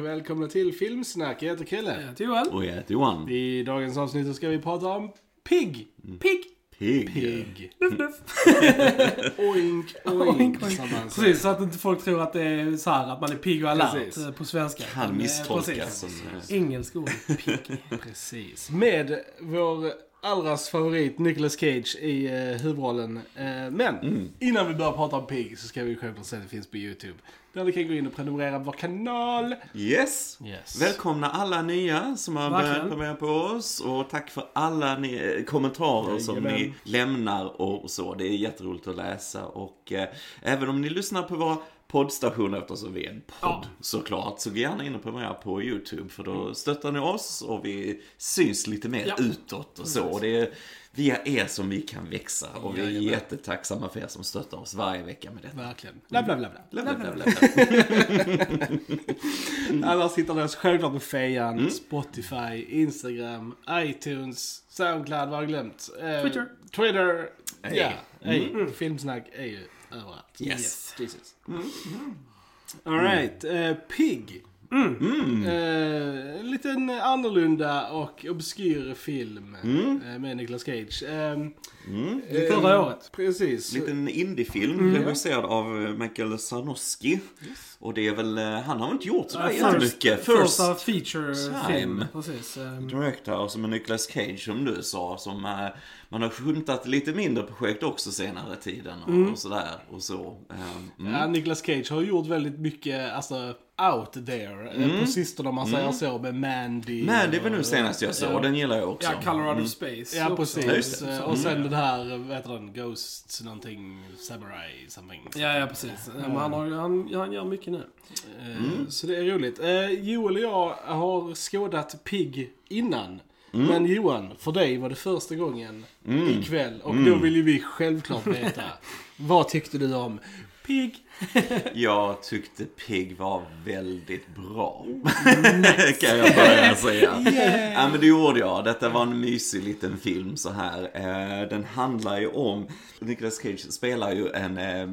Och välkomna till Filmsnack. Jag heter Kille. Jag heter Johan. Och jag heter Johan. I dagens avsnitt så ska vi prata om Pig. Pigg. Pigg. Pig. Luff, luff. Oink, Oink, oink, oink. Precis, så att inte folk tror att det är så här att man är pigg och alert Precis. eh, på svenska. Kan Men, eh, misstolkas precis. som... Engelsk ord. Pigg. Precis. Med vår allras favorit Nicolas Cage i eh, huvudrollen. Eh, men innan vi börjar prata om Pig så ska vi självklart säga att det finns på YouTube. Där ni kan gå in och prenumerera på vår kanal. Yes. Yes. Välkomna alla nya som har börjat Verkligen. prenumerera på oss. Och tack för alla ni, eh, kommentarer som Jajamän. ni lämnar och så. Det är jätteroligt att läsa. Och eh, även om ni lyssnar på våra poddstationer eftersom vi är en podd Ja. såklart. Så gå gärna in och prenumerera på YouTube för då stöttar ni oss och vi syns lite mer Ja. utåt och så. Och det är via er som vi kan växa och vi är Jajamän. jättetacksamma för er som stöttar oss varje vecka med detta. Verkligen. Bla, bla, bla, bla. Bla, bla, bla, bla. Annars hittar ni oss självklart på Fejan, Mm. Spotify, Instagram, iTunes, Soundcloud, vad har jag glömt? Eh, Twitter. Twitter. Ey. Ja, ey. Filmsnack är ju överallt. Yes. Jesus. Alright, uh, Pig. Mm. Eh, en liten annorlunda och obskyr film eh, med Nicolas Cage. Um, Mm. Förra året. Precis. liten indiefilm regisserad av eh, Michael Sarnowski. Och det är väl, eh, han har väl inte gjort sådär jättemycket. Första First feature-film. time. Precis. ehm, director som är Nicolas Cage som du sa. Som eh, man har skymtat lite mindre projekt också senare tiden och, och sådär. Och så. eh, mm. Ja, Nicolas Cage har gjort väldigt mycket, alltså, out there. eh, På sistone om man säger så, med Mandy. Men det var nu senast jag såg, den gillar jag också. Ja, Colorado Space. Ja, precis. Eh, Och sen den här, vad heter den, Ghost någonting, Samurai, something. Ja, ja, precis. Men han, har, han, han gör mycket nu. Eh, Så det är roligt. Joel och jag har skådat Pig innan. Men Johan, för dig var det första gången ikväll. Och då vill ju vi självklart veta. vad tyckte du om Pig? Jag tyckte Pig var väldigt bra. kan jag börja säga. Ja men det gjorde jag. Detta var en mysig liten film så här. Eh, Den handlar ju om, Nicolas Cage spelar ju en eh,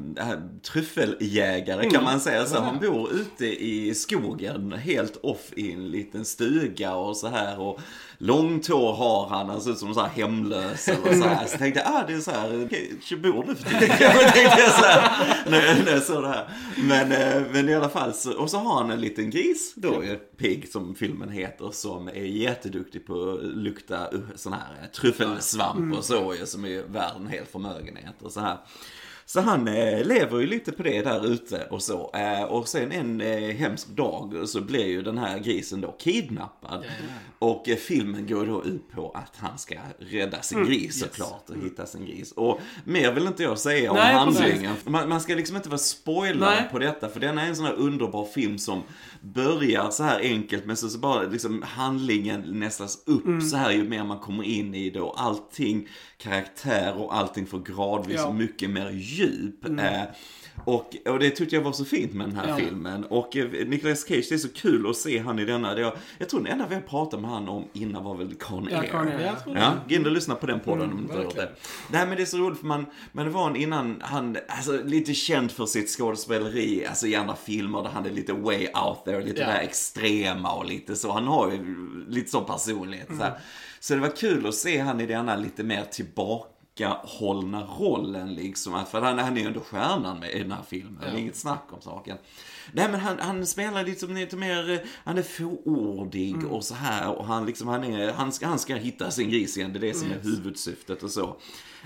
tryffeljägare kan man säga. Så han bor ute i skogen helt off i en liten stuga och så här. Och långt hår har han, han ser ut som så här hemlös eller så här. Så tänkte jag, ah det är så här, bor nu för tiden. tänkte jag så här, när, när jag såg det här. Men, eh, men i alla fall, så, och så har han en liten gris då, ju, Pig som filmen heter, som är jätteduktig på att lukta sån här eh, tryffelsvamp och så ju, som är värd en hel förmögenhet och så här. Så han eh, lever ju lite på det där ute och så. Eh, och sen en eh, hemsk dag så blir ju den här grisen då kidnappad. Och eh, filmen går då ut på att han ska rädda sin gris såklart och hitta sin gris. Och mer vill inte jag säga om Nej, handlingen. Man, man ska liksom inte vara spoilad Nej. på detta. För den är en sån här underbar film som börjar så här enkelt men så, så bara liksom handlingen nästas upp så här ju mer man kommer in i det och allting, karaktär och allting får gradvis Ja. mycket mer djup. Eh, och, och det tyckte jag var så fint med den här Ja. filmen. Och eh, Nicolas Cage, det är så kul att se han i denna. Det jag, jag tror den enda vi har pratat med han om innan var väl Con Ja, Air. Con Air. Ja, gå in och lyssna på den podden om du inte verkligen. det. Nej men det är så roligt för man, man var en innan, han, alltså lite känd för sitt skådespeleri, alltså i andra filmer där han är lite way out there, lite Ja. där extrema och lite så. Han har ju lite sån personlighet. Så, här. så det var kul att se han i denna lite mer tillbakahållna rollen liksom. För han, han är ju ändå stjärnan med i den här filmen, det är inget snack om saken. Nej men han, han spelar liksom lite mer, han är fåordig och så här och han liksom, han är, han ska, han ska hitta sin gris igen, det är det som är huvudsyftet och så.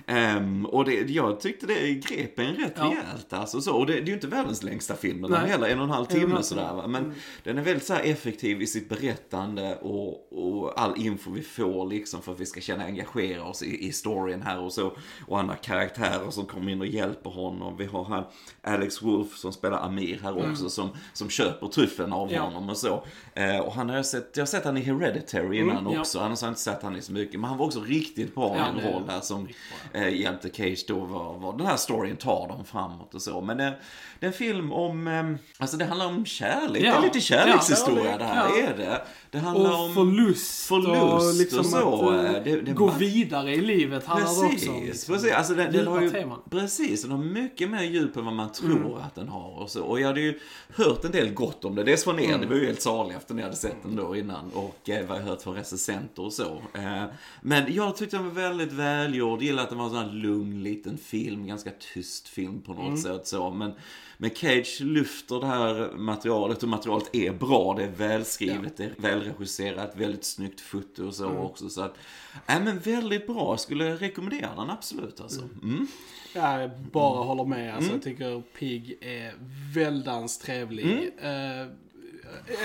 Ehm, och det, jag tyckte det grep en rätt Ja. rejält alltså så. Och det, det är ju inte världens längsta film, den heller en och en halv och timme halv sådär va. Men den är väldigt så effektiv i sitt berättande och, och all info vi får liksom för att vi ska känna engagera oss i, i storyn här och så. Och andra karaktärer som kommer in och hjälper honom. Vi har här Alex Wolf som spelar Amir här också som, som köper tryffeln av Ja. honom och så. Eh, och han har jag sett, jag har sett han i Hereditary innan Mm, ja. också. Annars har jag inte sett han i så mycket. Men han var också riktigt bra i en roll där som eh, hjälpte Cage då var, var den här storyn tar dem framåt och så. Men det, det är en film om, eh, alltså det handlar om kärlek. Ja. Det är lite kärlekshistoria Ja, det här ja. är det. Det handlar Och om förlust. förlust och liksom och så, att eh, eh, det- det- gå vidare i livet handlar det Precis. liksom. precis. Alltså den, den har ju, teman. precis, den har mycket mer djup än vad man tror Mm. att den har. Och, så. och jag hade ju hört en del gott om det. Dels från er, Mm. det var ju helt saligt efter ni hade sett den då innan. Och eh, vad jag hört från recensenter och så. Eh, men jag tyckte den var väldigt välgjord. Gillade den var en sån här lugn liten film. Ganska tyst film på något Mm. sätt så. Men, men Cage lyfter det här materialet och materialet är bra. Det är välskrivet, det är välregisserat, väldigt snyggt foto och så Mm. också. Så att, nej men väldigt bra. Jag skulle rekommendera den absolut alltså. Mm. Jag bara håller med. Alltså, Jag tycker Pig är väldans trevlig. Mm. Eh,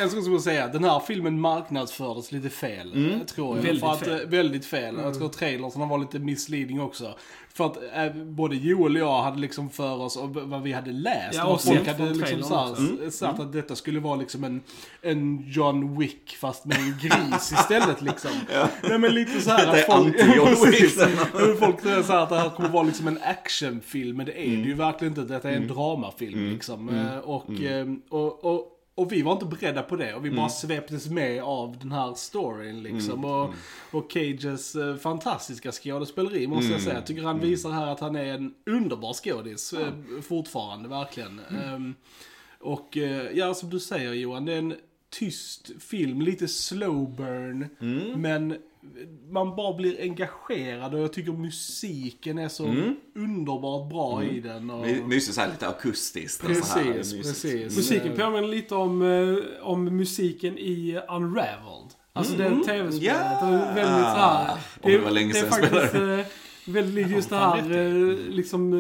en sak som jag säga, den här filmen marknadsfördes lite fel, Mm. eh, tror jag. Väldigt för att, fel. eh, Väldigt fel. Jag tror trailersen var lite misleading också. För att eh, både Joel och jag hade liksom för oss, och vad vi hade läst, Ja, och och folk hade liksom. Mm. sagt att detta skulle vara liksom en, en John Wick fast med en gris istället liksom. Nej men lite så här Detta är att folk... Wick. Men Folk tror så här att det här kommer vara liksom en actionfilm, men det är Mm. det ju verkligen inte. Detta är en dramafilm liksom. Eh, Och, eh, och, och, och vi var inte beredda på det och vi Mm. bara sveptes med av den här storyn liksom. Och, och Cages eh, fantastiska skådespeleri måste Mm. jag säga. Jag tycker han visar här att han är en underbar skådis eh, fortfarande, verkligen. Mm. Ehm, och eh, ja, som du säger Johan, det är en tyst film, lite slow burn. Mm. Men man bara blir engagerad och jag tycker musiken är så underbart bra i den. Och... My- Mysigt såhär lite akustiskt. och så här. Precis, precis. Musiken påminner lite om, eh, om musiken i Unraveled. Alltså det tv-spelet. Ja! Det är väldigt så här, Om det var länge det är sedan jag faktiskt spelade. eh, väldigt just det här eh, liksom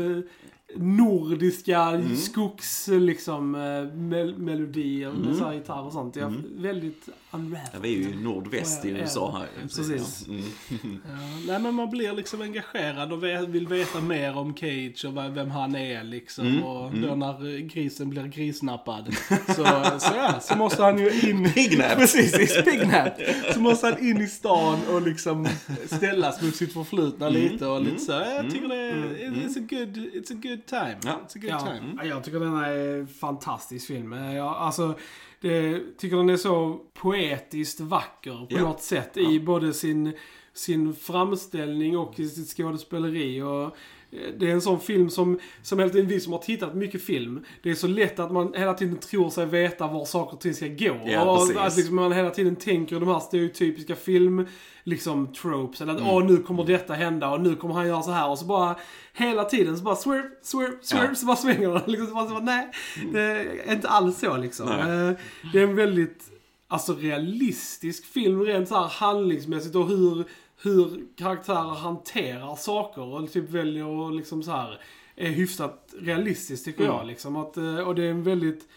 nordiska Mm. skogs liksom eh, mel melodier med så gitarr och sånt. Jag, väldigt Ja, Unraveled. vi är ju nordväst i Ja, ja. USA här. Precis. Ja. Mm. Ja, nej men man blir liksom engagerad och vill veta mer om Cage och vem han är liksom. Mm, Och då när grisen blir grisnappad så, så, ja, så måste han ju in... Pignap. Precis, i Spignap. Så måste han in i stan och liksom ställas mot sitt förflutna Mm, lite och lite så. Jag tycker det är, it's a good, it's a good time. Ja. It's a good Ja, time. ja, jag tycker den är en fantastisk film. Jag, alltså, det, tycker den är så poetiskt vacker på Ja. något sätt i både sin, sin framställning och i sitt skådespeleri. Och det är en sån film som, som hela tiden vi som har tittat mycket film, det är så lätt att man hela tiden tror sig veta var saker och ting ska gå. Ja, och precis. att liksom man hela tiden tänker de här stereotypiska film, liksom tropes. Eller att åh nu kommer detta hända och nu kommer han göra så här. Och så bara hela tiden så bara swerve, swerve, swerve. Ja. Så bara svänger den. Liksom, så bara, så bara, nej, det är inte alls så liksom. Nej. Eh, Det är en väldigt, alltså realistisk film rent så här handlingsmässigt och hur, hur karaktärer hanterar saker och typ väljer att liksom så här är hyfsat realistiskt tycker jag liksom. Att, eh, och det är en väldigt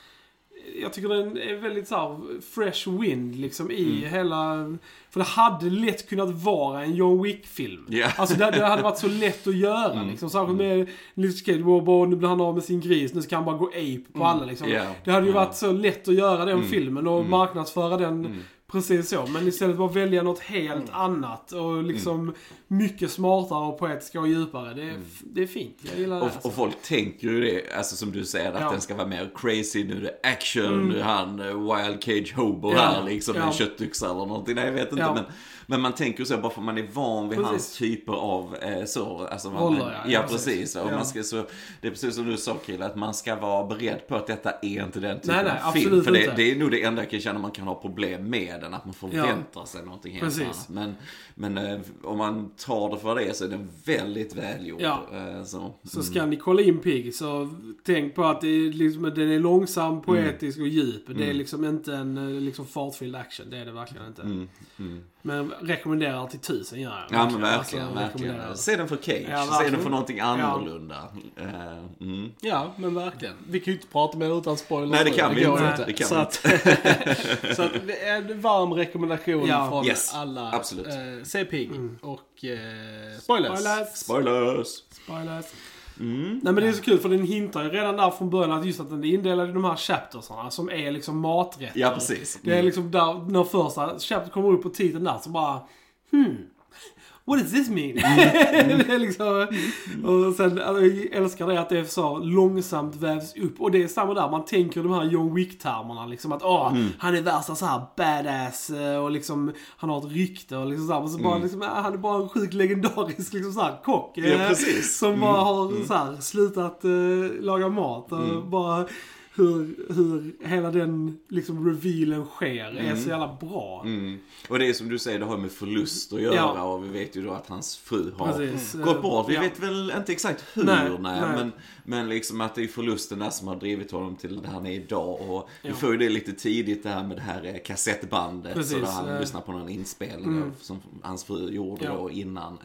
jag tycker den är väldigt så här fresh wind liksom i hela... För det hade lätt kunnat vara en John Wick-film. Ja. Alltså det, det hade varit så lätt att göra liksom. Särskilt med Liv Cage, nu blir han av med sin gris, nu ska han bara gå ape på alla liksom. Ja. Det hade ju varit så lätt att göra den filmen och marknadsföra den precis så. Men istället bara välja något helt annat och liksom mycket smartare och poetiska och djupare. Det är, det är fint. Jag gillar det. Och, alltså. och folk tänker ju det, alltså som du säger, att Ja. den ska vara mer crazy, nu är det action, nu är han eh, wild cage hobo Ja. här liksom, Ja. en köttyxa eller någonting. Nej, jag vet inte. Men, men man tänker så, bara för man är van vid Precis. hans typer av eh, så, alltså man, man, ja. ja, Ja, precis. precis. Och Ja. man ska, så, det är precis som du sa Kille, att man ska vara beredd på att detta är inte den typen Nej, nej, av film. För det, det är nog det enda jag kan känna man kan ha problem med den, att man förväntar sig någonting helt Precis. annat. Men, men eh, om man tar det för det så är den väldigt välgjord. Ja. Eh, så. Så ska ni kolla in Pig så tänk på att det är liksom, den är långsam, Mm. poetisk och djup. Det är liksom inte en eh, liksom fartfylld action. Det är det verkligen inte. Men rekommenderar till tusen gör jag. Mm. Ja men verkligen, Alltså, verkligen. Se den för Cage, Ja, se den för någonting annorlunda. Eh, mm. Ja, men verkligen. Vi kan ju inte prata mer utan spoilers Nej det kan vi går inte. Det kan så vi att, inte. så att det är en varm rekommendation Ja. från Yes, alla. absolut. Eh, se Pig och eh, spoilers. Spoilers. Spoilers! Spoilers. Mm. Nej men det är så kul för den hintar ju redan där från början att just att den är indelad i de här chaptersarna som är liksom maträtter. Ja precis. Det är liksom där, när första chapter kommer upp på titeln där så bara Hmm. What does this mean? Mm. det är liksom, och sen, alltså, jag älskar det att det är så långsamt vävs upp. Och det är samma där, man tänker de här John Wick-termerna liksom att åh, Mm. han är värsta så här badass eh, och liksom han har ett rykte och liksom så här, men så bara Mm. liksom, han är bara en sjukt legendarisk liksom så här kock. Ja, eh. Mm. Som bara har så här, slutat eh, laga mat och bara hur, hur hela den liksom revealen sker är så jävla bra. Mm. Och det är som du säger, det har med förlust att göra Ja. och vi vet ju då att hans fru har Precis. gått bort. Vi Ja. vet väl inte exakt hur, Nej, nej. Men, men liksom att det är förlusten där som har drivit honom till där han är idag. Och vi Ja. får ju det lite tidigt det här med det här eh, kassettbandet. Precis, så där han eh. lyssnar på någon inspelning av, som hans fru gjorde Ja. då innan.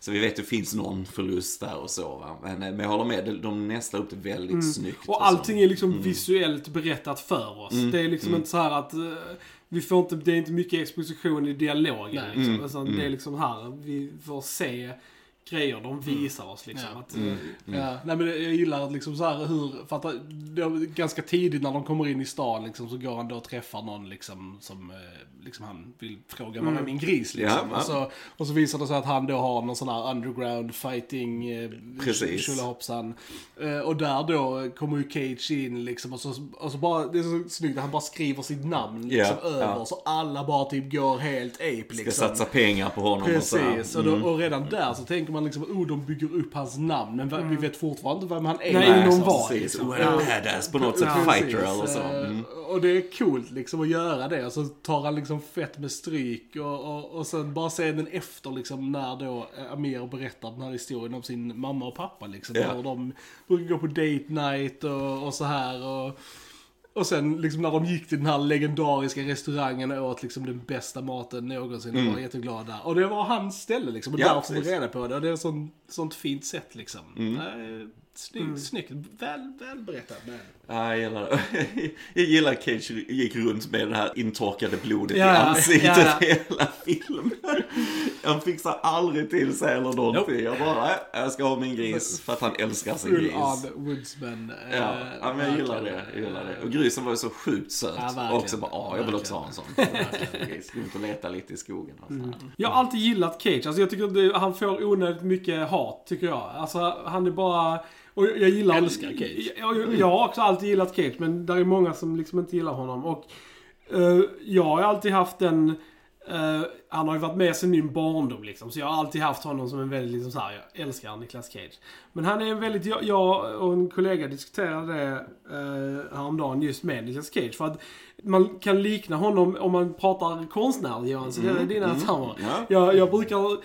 Så vi vet att det finns någon förlust där och så. Va? Men, eh, men jag håller med, de- nästlar upp det väldigt snyggt. Mm. Och så. allting är liksom Mm. visuellt berättat för oss. Det är liksom inte så här att eh, vi får inte, det är inte mycket exposition i dialogen. Liksom. Mm. Utan Det är liksom här, vi får se grejer de visar oss liksom. Ja. Att, eh, Mm. Ja, nej men jag gillar att liksom så här hur, för att det är ganska tidigt när de kommer in i stan liksom så går han då och träffar någon liksom som eh, liksom han vill fråga vad är min gris liksom. Ja. Och, så, och så visar det sig att han då har någon sån här underground fighting eh, Precis. tjolahoppsan. Eh, och där då kommer ju Cage in liksom och så, och så bara, det är så snyggt att han bara skriver sitt namn liksom Ja, över ja. så alla bara typ går helt ape Ska liksom. satsa pengar på honom och så. Precis, och, då, och redan där så tänker man liksom oh de bygger upp hans namn men vi vet fortfarande inte vem han är. Nej, ingen liksom. var. Precis, liksom. badass på något sätt, Precis, fighter eller så. eh, Mm. Och det är coolt liksom att göra det. Och så tar han liksom fett med stryk och, och, och sen bara scenen efter liksom när då Amir berättar den här historien om sin mamma och pappa liksom. Ja. Hur de brukar gå på date night och, och så här. Och, och sen liksom när de gick till den här legendariska restaurangen och åt liksom den bästa maten någonsin. Mm. var jätteglad där. Och det var hans ställe liksom. Och Ja, där får man reda på det. Och det är ett sånt, sånt fint sätt liksom. Mm. Snyggt, snyggt. Väl, väl berättat. Men... Ja, jag gillar det. Jag gillar att Cage gick runt med det här intorkade blodet Ja, i ja, ansiktet ja, ja. hela filmen. Han fixar aldrig till sig eller någonting. Jag bara, "Nej, jag ska ha min gris för att han älskar sin Full gris. on woodsman. eh, Ja, ja, men jag gillar det. Jag gillar det. Och grisen var ju så sjukt söt. Ja, och också bara, ja, jag vill också ha en sån. Gå ut och leta lite i skogen. Och så här. Jag har alltid gillat Cage. Alltså jag tycker att han får onödigt mycket hat, tycker jag. Alltså han är bara... Och jag gillar... Älskar Cage. Jag, jag, jag har också alltid gillat Cage, men där är många som liksom inte gillar honom. Och eh, jag har alltid haft den... eh, han har ju varit med sedan min barndom liksom. Så jag har alltid haft honom som en väldigt liksom så här, jag älskar Niklas Cage. Men han är en väldigt, jag, jag och en kollega diskuterade det uh, häromdagen just med Niklas Cage. För att man kan likna honom om man pratar konstnärlig Johan, så det är dina termer. Ja. Jag, jag brukar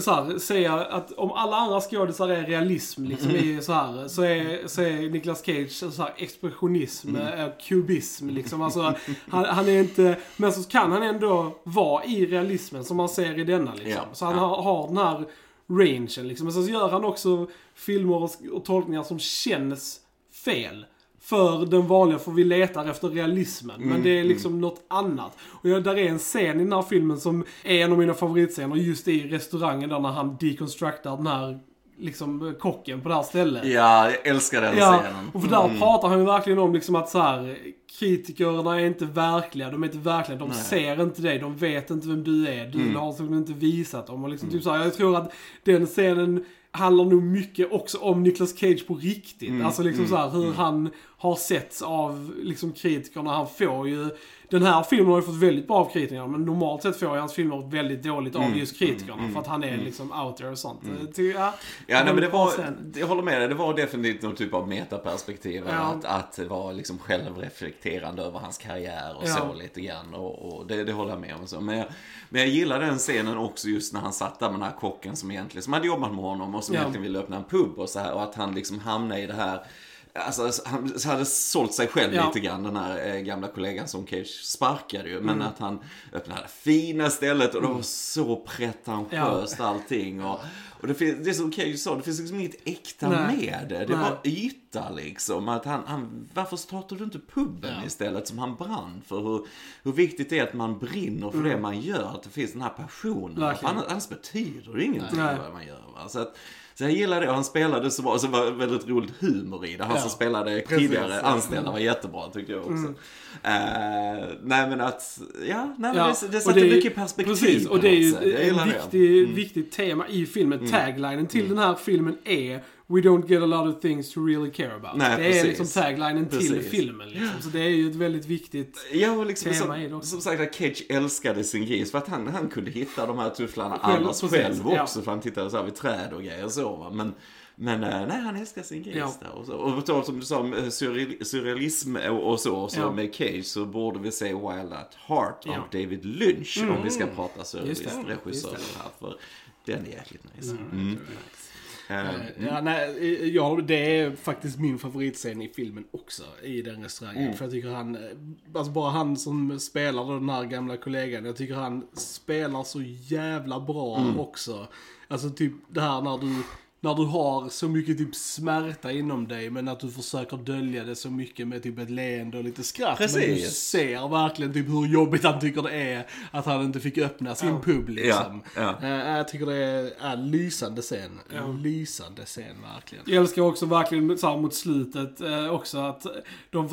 så här, säga att om alla andra skådisar är realism liksom, i, så, här, så, är, så är Niklas Cage så här, expressionism, mm. kubism. Liksom. Alltså, han, han är inte, men så kan han ändå vara i realismen som man ser i denna. Liksom. Ja, Så han har, har den här rangen. Liksom. Men så gör han också filmer och, och tolkningar som känns fel. För den vanliga, för vi letar efter realismen. Men det är liksom något annat. Och jag, där är en scen i den här filmen som är en av mina favoritscener just i restaurangen där när han deconstructar den här liksom kocken på det här stället. Ja, jag älskar den Ja, scenen. och för där pratar han ju verkligen om liksom att så här, kritikerna är inte verkliga, de är inte verkliga, de ser inte dig, de vet inte vem du är, du har liksom inte visat dem. Och liksom typ så här, jag tror att den scenen handlar nog mycket också om Nicolas Cage på riktigt. Alltså liksom så här, hur han har setts av liksom kritikerna. Han får ju, den här filmen har ju fått väldigt bra av kritikerna, men normalt sett får ju hans filmer väldigt dåligt av just kritikerna. För att han är liksom out there och sånt. Mm. Ty, ja, Ja, nej, men det var, jag håller med dig, det var definitivt någon typ av metaperspektiv. Ja. Att, att vara liksom självreflekterande över hans karriär och Ja. så lite grann. Och, och det, det håller jag med om. Så. Men, jag, men jag gillar den scenen också just när han satt där med den här kocken som egentligen, som hade jobbat med honom och som Ja. egentligen ville öppna en pub och så här. Och att han liksom hamnade i det här Alltså, han hade sålt sig själv Ja. lite grann, den här eh, gamla kollegan som Cage sparkade ju. Men Mm. att han öppnade det fina stället och det var så pretentiöst allting. Och, Och det, finns, det är som Cage sa, det finns liksom inget äkta Nej. med det. Det är bara yta liksom. Att han, han, varför startar du inte puben Ja. istället som han brann för? Hur, hur viktigt det är att man brinner för Mm. det man gör. Att det finns den här passionen. Annars, annars betyder det ingenting Nej. vad man gör. Va? Så, att, så jag gillar det och han spelade så bra. Så var det väldigt roligt humor i det. Han Ja. som spelade tidigare anställda var jättebra tyckte jag också. Eh, nej men att, ja, nej, men Ja, det, det är ju- mycket perspektiv Precis, och det är ju ett gillar det. viktig, viktigt tema i filmen. Taglinen till den här filmen är We don't get a lot of things to really care about. Nej, det är precis. liksom taglinen till Precis. filmen. Liksom. Så det är ju ett väldigt viktigt... Ja, och liksom, tema i det som, också. som sagt att Cage älskade sin gris för att han, han kunde hitta de här tufflarna annars själv ja. också för han tittade så här vid träd och grejer och så va. Men, men eh, nej, han älskar sin gris Ja. där. Och, så. och på tal som du sa om eh, surreal- surrealism och, och så, och så Ja. med Cage så borde vi se Wild at Heart Ja. Mm. av David Lynch om vi ska prata Just det, surrealist-regissör just det. här. För den är jäkligt nice. Mm. Eh, Ja, nej, ja, det är faktiskt min favoritscen i filmen också, i den restaurangen. Mm. För jag tycker han, alltså bara han som spelar den här gamla kollegan, jag tycker han spelar så jävla bra Mm. också. Alltså typ det här när du, när du har så mycket typ smärta inom dig, men att du försöker dölja det så mycket med typ ett leende och lite skratt. Men du Precis. ser verkligen typ hur jobbigt han tycker det är att han inte fick öppna sin pub liksom. Ja, Eh, Jag tycker det är, är lysande scen. Lysande scen verkligen. Jag älskar också verkligen så här mot slutet eh, också att de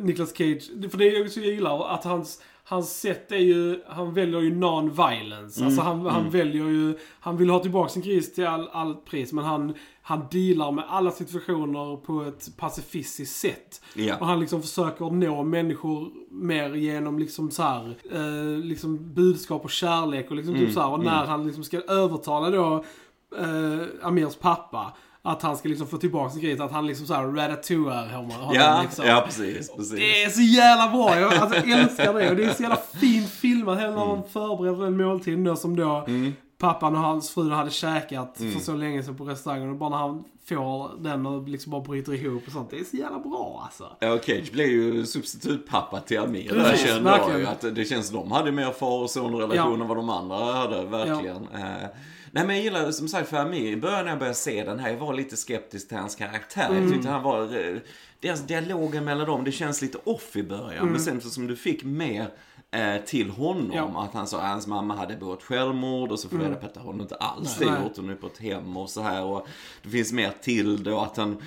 Nicolas Cage, för det är ju så jag gillar att hans Hans sätt är ju, han väljer ju non-violence. Alltså han, han väljer ju, han vill ha tillbaka sin gris till all, all pris men han, han dealar med alla situationer på ett pacifistiskt sätt. Ja. Och han liksom försöker nå människor mer genom liksom så här, eh, liksom budskap och kärlek och liksom typ så här. Och när han liksom ska övertala då eh, Amirs pappa att han ska liksom få tillbaka sin gris, att han liksom såhär ratatouar honom. ja, liksom. ja, precis. precis. Det är så jävla bra! Jag alltså, älskar det. Och det är så jävla fint filmat hela när de förbereder den måltiden då som då pappan och hans fru hade käkat för så länge sedan på restaurangen. Och bara när han får den och liksom bara bryter ihop och sånt. Det är så jävla bra alltså. Ja, och Cage blev ju substitutpappa till Amir. Där Precis, kände jag att det känns de hade mer far och sonrelation Ja. än vad de andra hade, verkligen. Eh, nej men jag gillar som sagt för Amir, i början när jag började se den här, jag var lite skeptisk till hans karaktär. Mm. Jag tyckte han var, eh, deras dialogen mellan dem, det känns lite off i början. Men sen som du fick mer eh, till honom. Mm. Ja. Mm. Att han sa att hans mamma hade begått självmord och så får reda på att hon inte alls det gjort. Hon är på ett hem och så här. Och det finns mer till det och att han,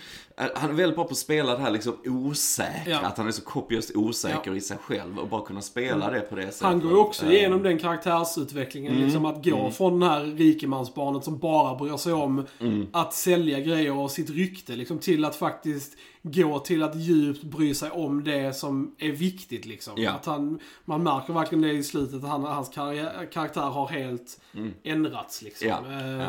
han är väldigt bra på att spela det här liksom osäkra. Ja. Att han är så kopiöst osäker i sig själv och bara kunna spela det på det sättet. Han går ju också Eh, igenom den karaktärsutvecklingen. Liksom att gå från det här rikemansbarnet som bara bryr sig om att sälja grejer och sitt rykte. Liksom, till att faktiskt gå till att djupt bry sig om det som är viktigt. Liksom. Ja. Att han, man märker verkligen det i slutet. Att han, hans karriär, karaktär har helt ändrats. Liksom. Ja, ja. Ja,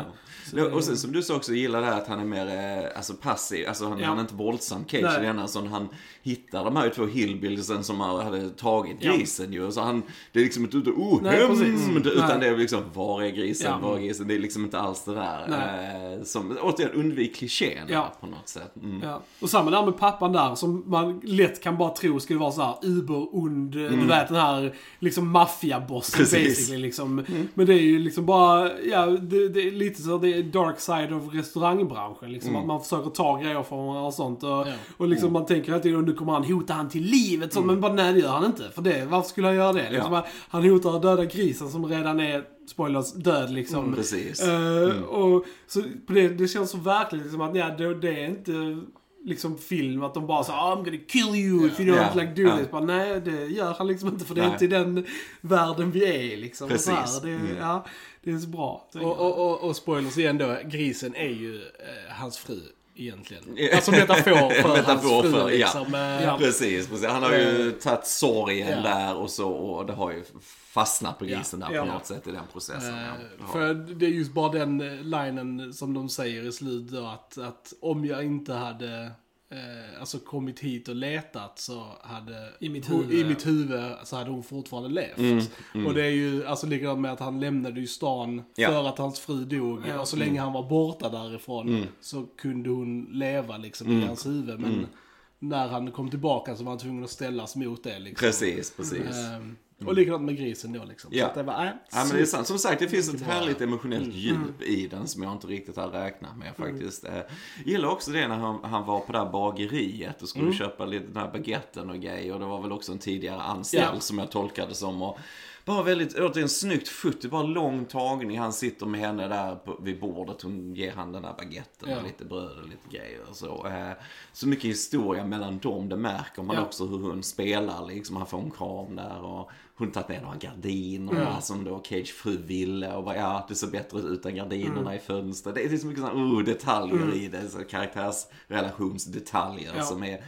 det- Och sen som du sa också, gillar det här att han är mer eh, alltså passiv. Alltså han, Ja. han är inte våldsam Cage Nej. i denna. Så han hittar de här två hillbillsen som hade tagit Ja. grisen ju. Så han, det är liksom inte ute oh, Nej, det- utan Nej. det är liksom var är grisen, Ja. var är grisen. Det är liksom inte alls det där. Eh, som, återigen, undvik klichén Ja. på något sätt. Mm. Ja. Och samma där med pappan där, som man lätt kan bara tro skulle vara så här uber-ond, du vet den här liksom maffiabossen basically liksom. Men det är ju liksom bara, ja, det, det är lite så, det är dark side of restaurangbranschen liksom. Att man försöker ta grejer från och sånt. Och, Ja. och liksom man tänker att nu kommer han hota han till livet, så, men bara nej det gör han inte. För det, varför skulle han göra det? Liksom, Ja. Han hotar att döda grisen som redan är, spoilers, död liksom. Precis. Eh, och så på det, det känns så verkligt liksom att ja, det, det är inte liksom film att de bara säger I'm gonna kill you if you don't Ja. like do Ja. this. Bara, nej, det gör han liksom inte för det är Nej. inte i den världen vi är liksom. Så här, Precis. det, Mm. ja, det är så bra. Och, och, och, och spoilers igen då, grisen är ju eh, hans fru egentligen. Ja. Alltså metafor för Metafor hans fru för, ja. liksom. eh, Ja. Precis, precis. Han har ju Eh, tagit sorgen ja. där och så och det har ju fastnat på grisen där Ja. på något sätt i den processen. Eh, För det är just bara den eh, linen som de säger i slutet att, att om jag inte hade eh, alltså kommit hit och letat så hade I mitt hon, huvud. i mitt huvud så hade hon fortfarande levt. Mm, Och det är ju alltså likadant med att han lämnade ju stan Ja. för att hans fru dog. Ja. Och så länge han var borta därifrån Mm. så kunde hon leva liksom i hans huvud. Men Mm. när han kom tillbaka så var han tvungen att ställas mot det liksom. Precis, precis. Ehm, Och likadant med grisen då liksom. Ja. Så att det var, äh, Ja men det är sant. Som sagt, det finns ett bra. härligt emotionellt djup i den som jag inte riktigt hade räknat med faktiskt. Eh, gillar också det när han, han var på det här bageriet och skulle köpa lite den här baguetten och grejer. Och det var väl också en tidigare anställd Ja. som jag tolkade som. Och bara väldigt, återigen snyggt foto, bara lång tagning. Han sitter med henne där på, vid bordet. Hon ger han den där baguetten Ja. och lite bröd och lite grejer. Och så. Eh, så mycket historia mellan dem, det märker man Ja. också hur hon spelar. Liksom, han får en kram där och hon tagit ner några gardiner som då Cage fru ville. Och bara, ja, det ser bättre ut utan gardinerna i fönstret. Det är så mycket sådana oh, detaljer i det. Så karaktärsrelationsdetaljer Ja. som är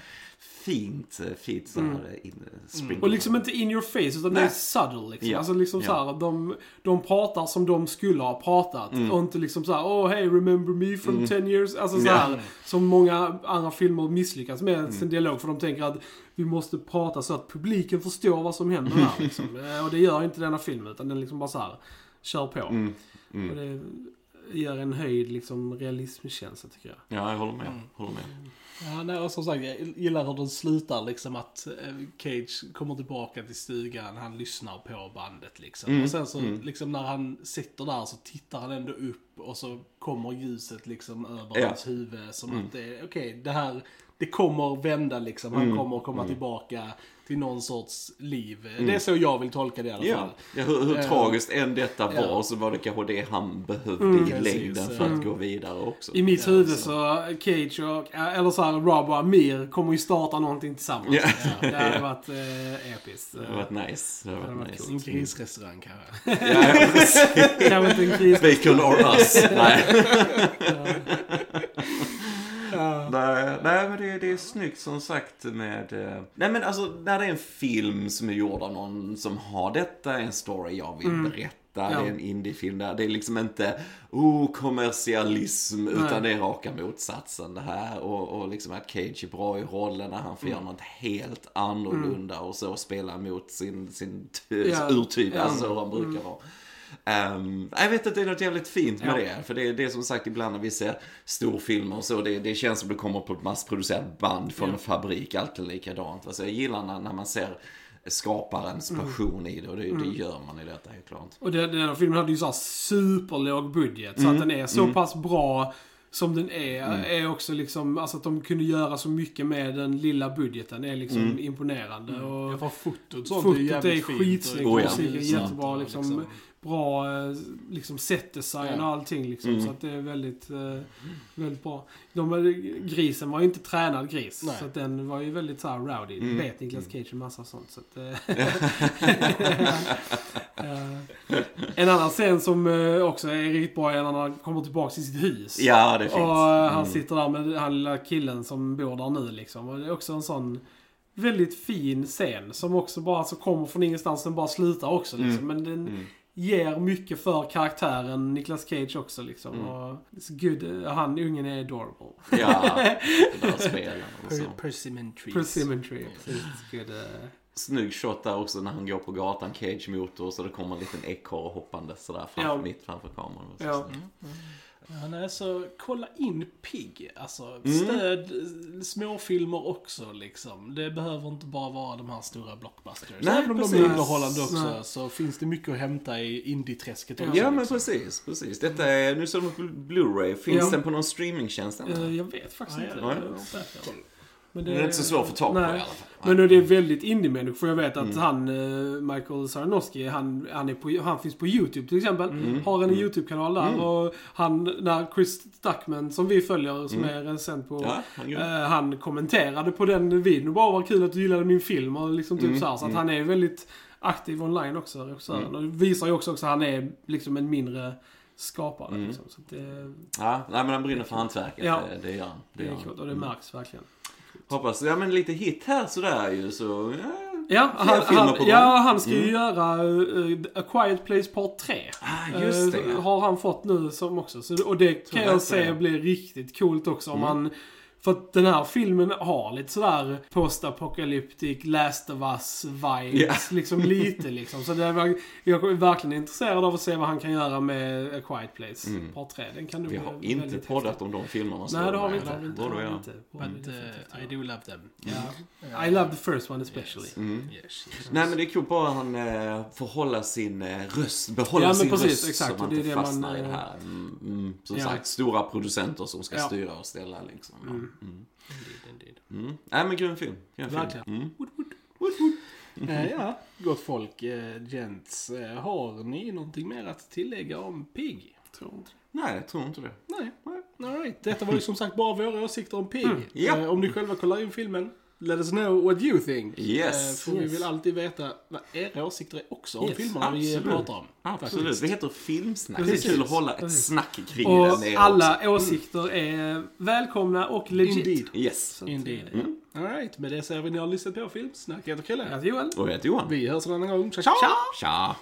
fint, eh, fint så här in, sprinkle. Och liksom inte in your face, utan det är Nej. subtle liksom. Ja. Alltså liksom Ja. så här, de, de pratar som de skulle ha pratat. Mm. Och inte liksom så här, oh hey, remember me from 10 years. Alltså så Ja. här, som många andra filmer misslyckas med Mm. sin dialog. För de tänker att vi måste prata så att publiken förstår vad som händer här liksom. Eh, Och det gör inte denna film, utan den liksom bara så här, kör på. Mm. Och det ger en höjd liksom realismkänsla tycker jag. Ja, jag håller med. Håller med. Ja, nej, och som sagt, jag gillar hur den slutar liksom att eh, Cage kommer tillbaka till stugan, han lyssnar på bandet liksom. Mm, Och sen så liksom när han sitter där så tittar han ändå upp och så kommer ljuset liksom över Ja. Mm. hans huvud. Som att det är, okej, det här, det kommer vända liksom. Han Mm, kommer komma tillbaka till någon sorts liv. Det är så jag vill tolka det i alla Ja, fall. ja hur, hur Eh, tragiskt än detta var så var det kanske det han behövde i precis, längden för eh. att gå vidare också. I mitt Ja, huvud så. så, Cage och, eller så här, Rob och Amir kommer ju starta någonting tillsammans. Ja. Det hade Ja. varit eh, episkt. Det har varit nice. Det har hade varit varit nice. En grisrestaurang kanske. Ja. Kanske inte en. Bacon or us. Nej, nej men det, det är snyggt som sagt med... eh, Nej men alltså när det är en film som är gjord av någon som har detta, en story jag vill berätta. Det Ja. är en indiefilm där. Det är liksom inte oh, kommersialism utan Nej. det är raka motsatsen det här. Och, och liksom att Cage är bra i rollen när han får göra något helt annorlunda och så spela mot sin, sin Ja. urtyp, Ja. alltså hur han brukar vara. Ehm, jag vet att det är något jävligt fint med Ja. det. För det, det är som sagt ibland när vi ser storfilmer och så, det, det känns som det kommer på ett massproducerat band från Ja. en fabrik, alltid likadant. Alltså, jag gillar när, när man ser skaparens Mm. passion i det och det, det gör man i detta helt klart. Och den, den här filmen hade ju så här superlåg budget. Mm. Så att den är så pass bra som den är, är också liksom, alltså att de kunde göra så mycket med den lilla budgeten är liksom Mm. imponerande. Och Ja, för fotot sånt Fotot är jävligt är fint. skitsnyggt, Oh, ja. musiken är jättebra och liksom. Bra eh, liksom setdesign och allting liksom. Mm. Så att det är väldigt, eh, väldigt bra. De, grisen var ju inte tränad gris. Nej. Så att den var ju väldigt så här rowdy. Mm. Vet Niklas Cage en massa sånt. Så att, eh, Eh, en annan scen som eh, också är riktigt bra är när han kommer tillbaka till sitt hus. Ja, det fint. Och eh, han Mm. sitter där med han lilla killen som bor där nu liksom. Och det är också en sån väldigt fin scen som också bara så kommer från ingenstans. Den bara slutar också liksom. Men den Mm. Ger mycket för karaktären Nicolas Cage också liksom. Mm. Och. Eh, Han, ungen är adorable. Ja, det där så. Per, persimmon trees. Persimmon tree. Precis, it's good. Snygg shot där också när han går på gatan, Cage motor, så det kommer en liten ekorre hoppande sådär framför, Ja. mitt framför kameran. Och så. Ja. Ja, nej, så kolla in Pig. Alltså, Mm. stöd småfilmer också liksom. Det behöver inte bara vara de här stora blockbusters. Nej, Även om de är underhållande också Nej. så finns det mycket att hämta i indie-träsket också. Ja men liksom. precis, precis. Detta är, nu på Blu-ray. Finns Ja. den på någon streamingtjänst än? Eh, Jag vet faktiskt Nej, inte. nej. Men Den är inte så svår att få tag på nej. i alla fall. Men det är väldigt indie-människor. För jag vet att Mm. han, eh, Michael Sarnowski, han, han, är på, han finns på YouTube till exempel. Mm. Har en YouTube-kanal där. Och han, när Chris Stuckman, som vi följer, som Mm. är recensent på, Ja, han gör eh, han kommenterade på den videon. Bara vad kul att du gillade min film och liksom typ Mm, så här. Så att mm. han är väldigt aktiv online också, regissören. Och det visar ju också, också att han är liksom en mindre skapare. Mm. Liksom. Så det, Ja, nej men han brinner för hantverket. Ja. Det, det gör han. det gör är han. coolt och det Mm. märks verkligen. Hoppas, ja men lite hit här sådär ju så, ja. Ja, han, han, ja, han ska ju Mm. göra uh, A Quiet Place Part 3. Ah, just det. Eh, har han fått nu som också. Så, och det kan jag jag se blir riktigt coolt också om Mm. han För att den här filmen har lite sådär post-apocalyptic, Last of Us-vibes. Ja. Liksom lite liksom. Så det var, jag är verkligen intresserad av att se vad han kan göra med A Quiet Place Part 3. Den kan Mm. Vi har inte poddat häftig. om de filmerna. så Nej, det har vi inte. Har vi inte. Borde inte. But uh. I do love them. Ja. I love the first one especially. Mm. Yes, yes. Nej men det är kul bara att han eh, får hålla sin eh, röst, behålla Ja, sin precis, röst exakt, så man inte det man, fastnar i det eh, här. Mm, mm, som ja. sagt, stora producenter som ska Ja. styra och ställa liksom. Mm. Indeed, indeed. Mm. Nej men grym film. Grym film. Verkligen. Mm. Eh, ja, gott folk, eh, gents. Eh, har ni någonting mer att tillägga om Pig? Tror inte. Nej, jag tror inte det. Nej. All right. Detta var ju som sagt bara våra åsikter om Pig. Ja. Eh, om ni själva kollar in filmen, let us know what you think. Yes. Eh, för vi Yes. vill alltid veta vad era åsikter är också om Yes, filmerna vi pratar om. Absolut. Faktiskt. Vi heter Filmsnack. Precis. Det är kul att hålla ett Precis. snack kring Och den. alla också. åsikter är välkomna och legit. Indeed. Yes. Indeed. Mm. All right. Med det säger vi ni har lyssnat på Filmsnack. Jag heter Chrille. Jag heter Joel. Och jag heter Johan. Vi hörs en annan gång. Tja, tja! Tja!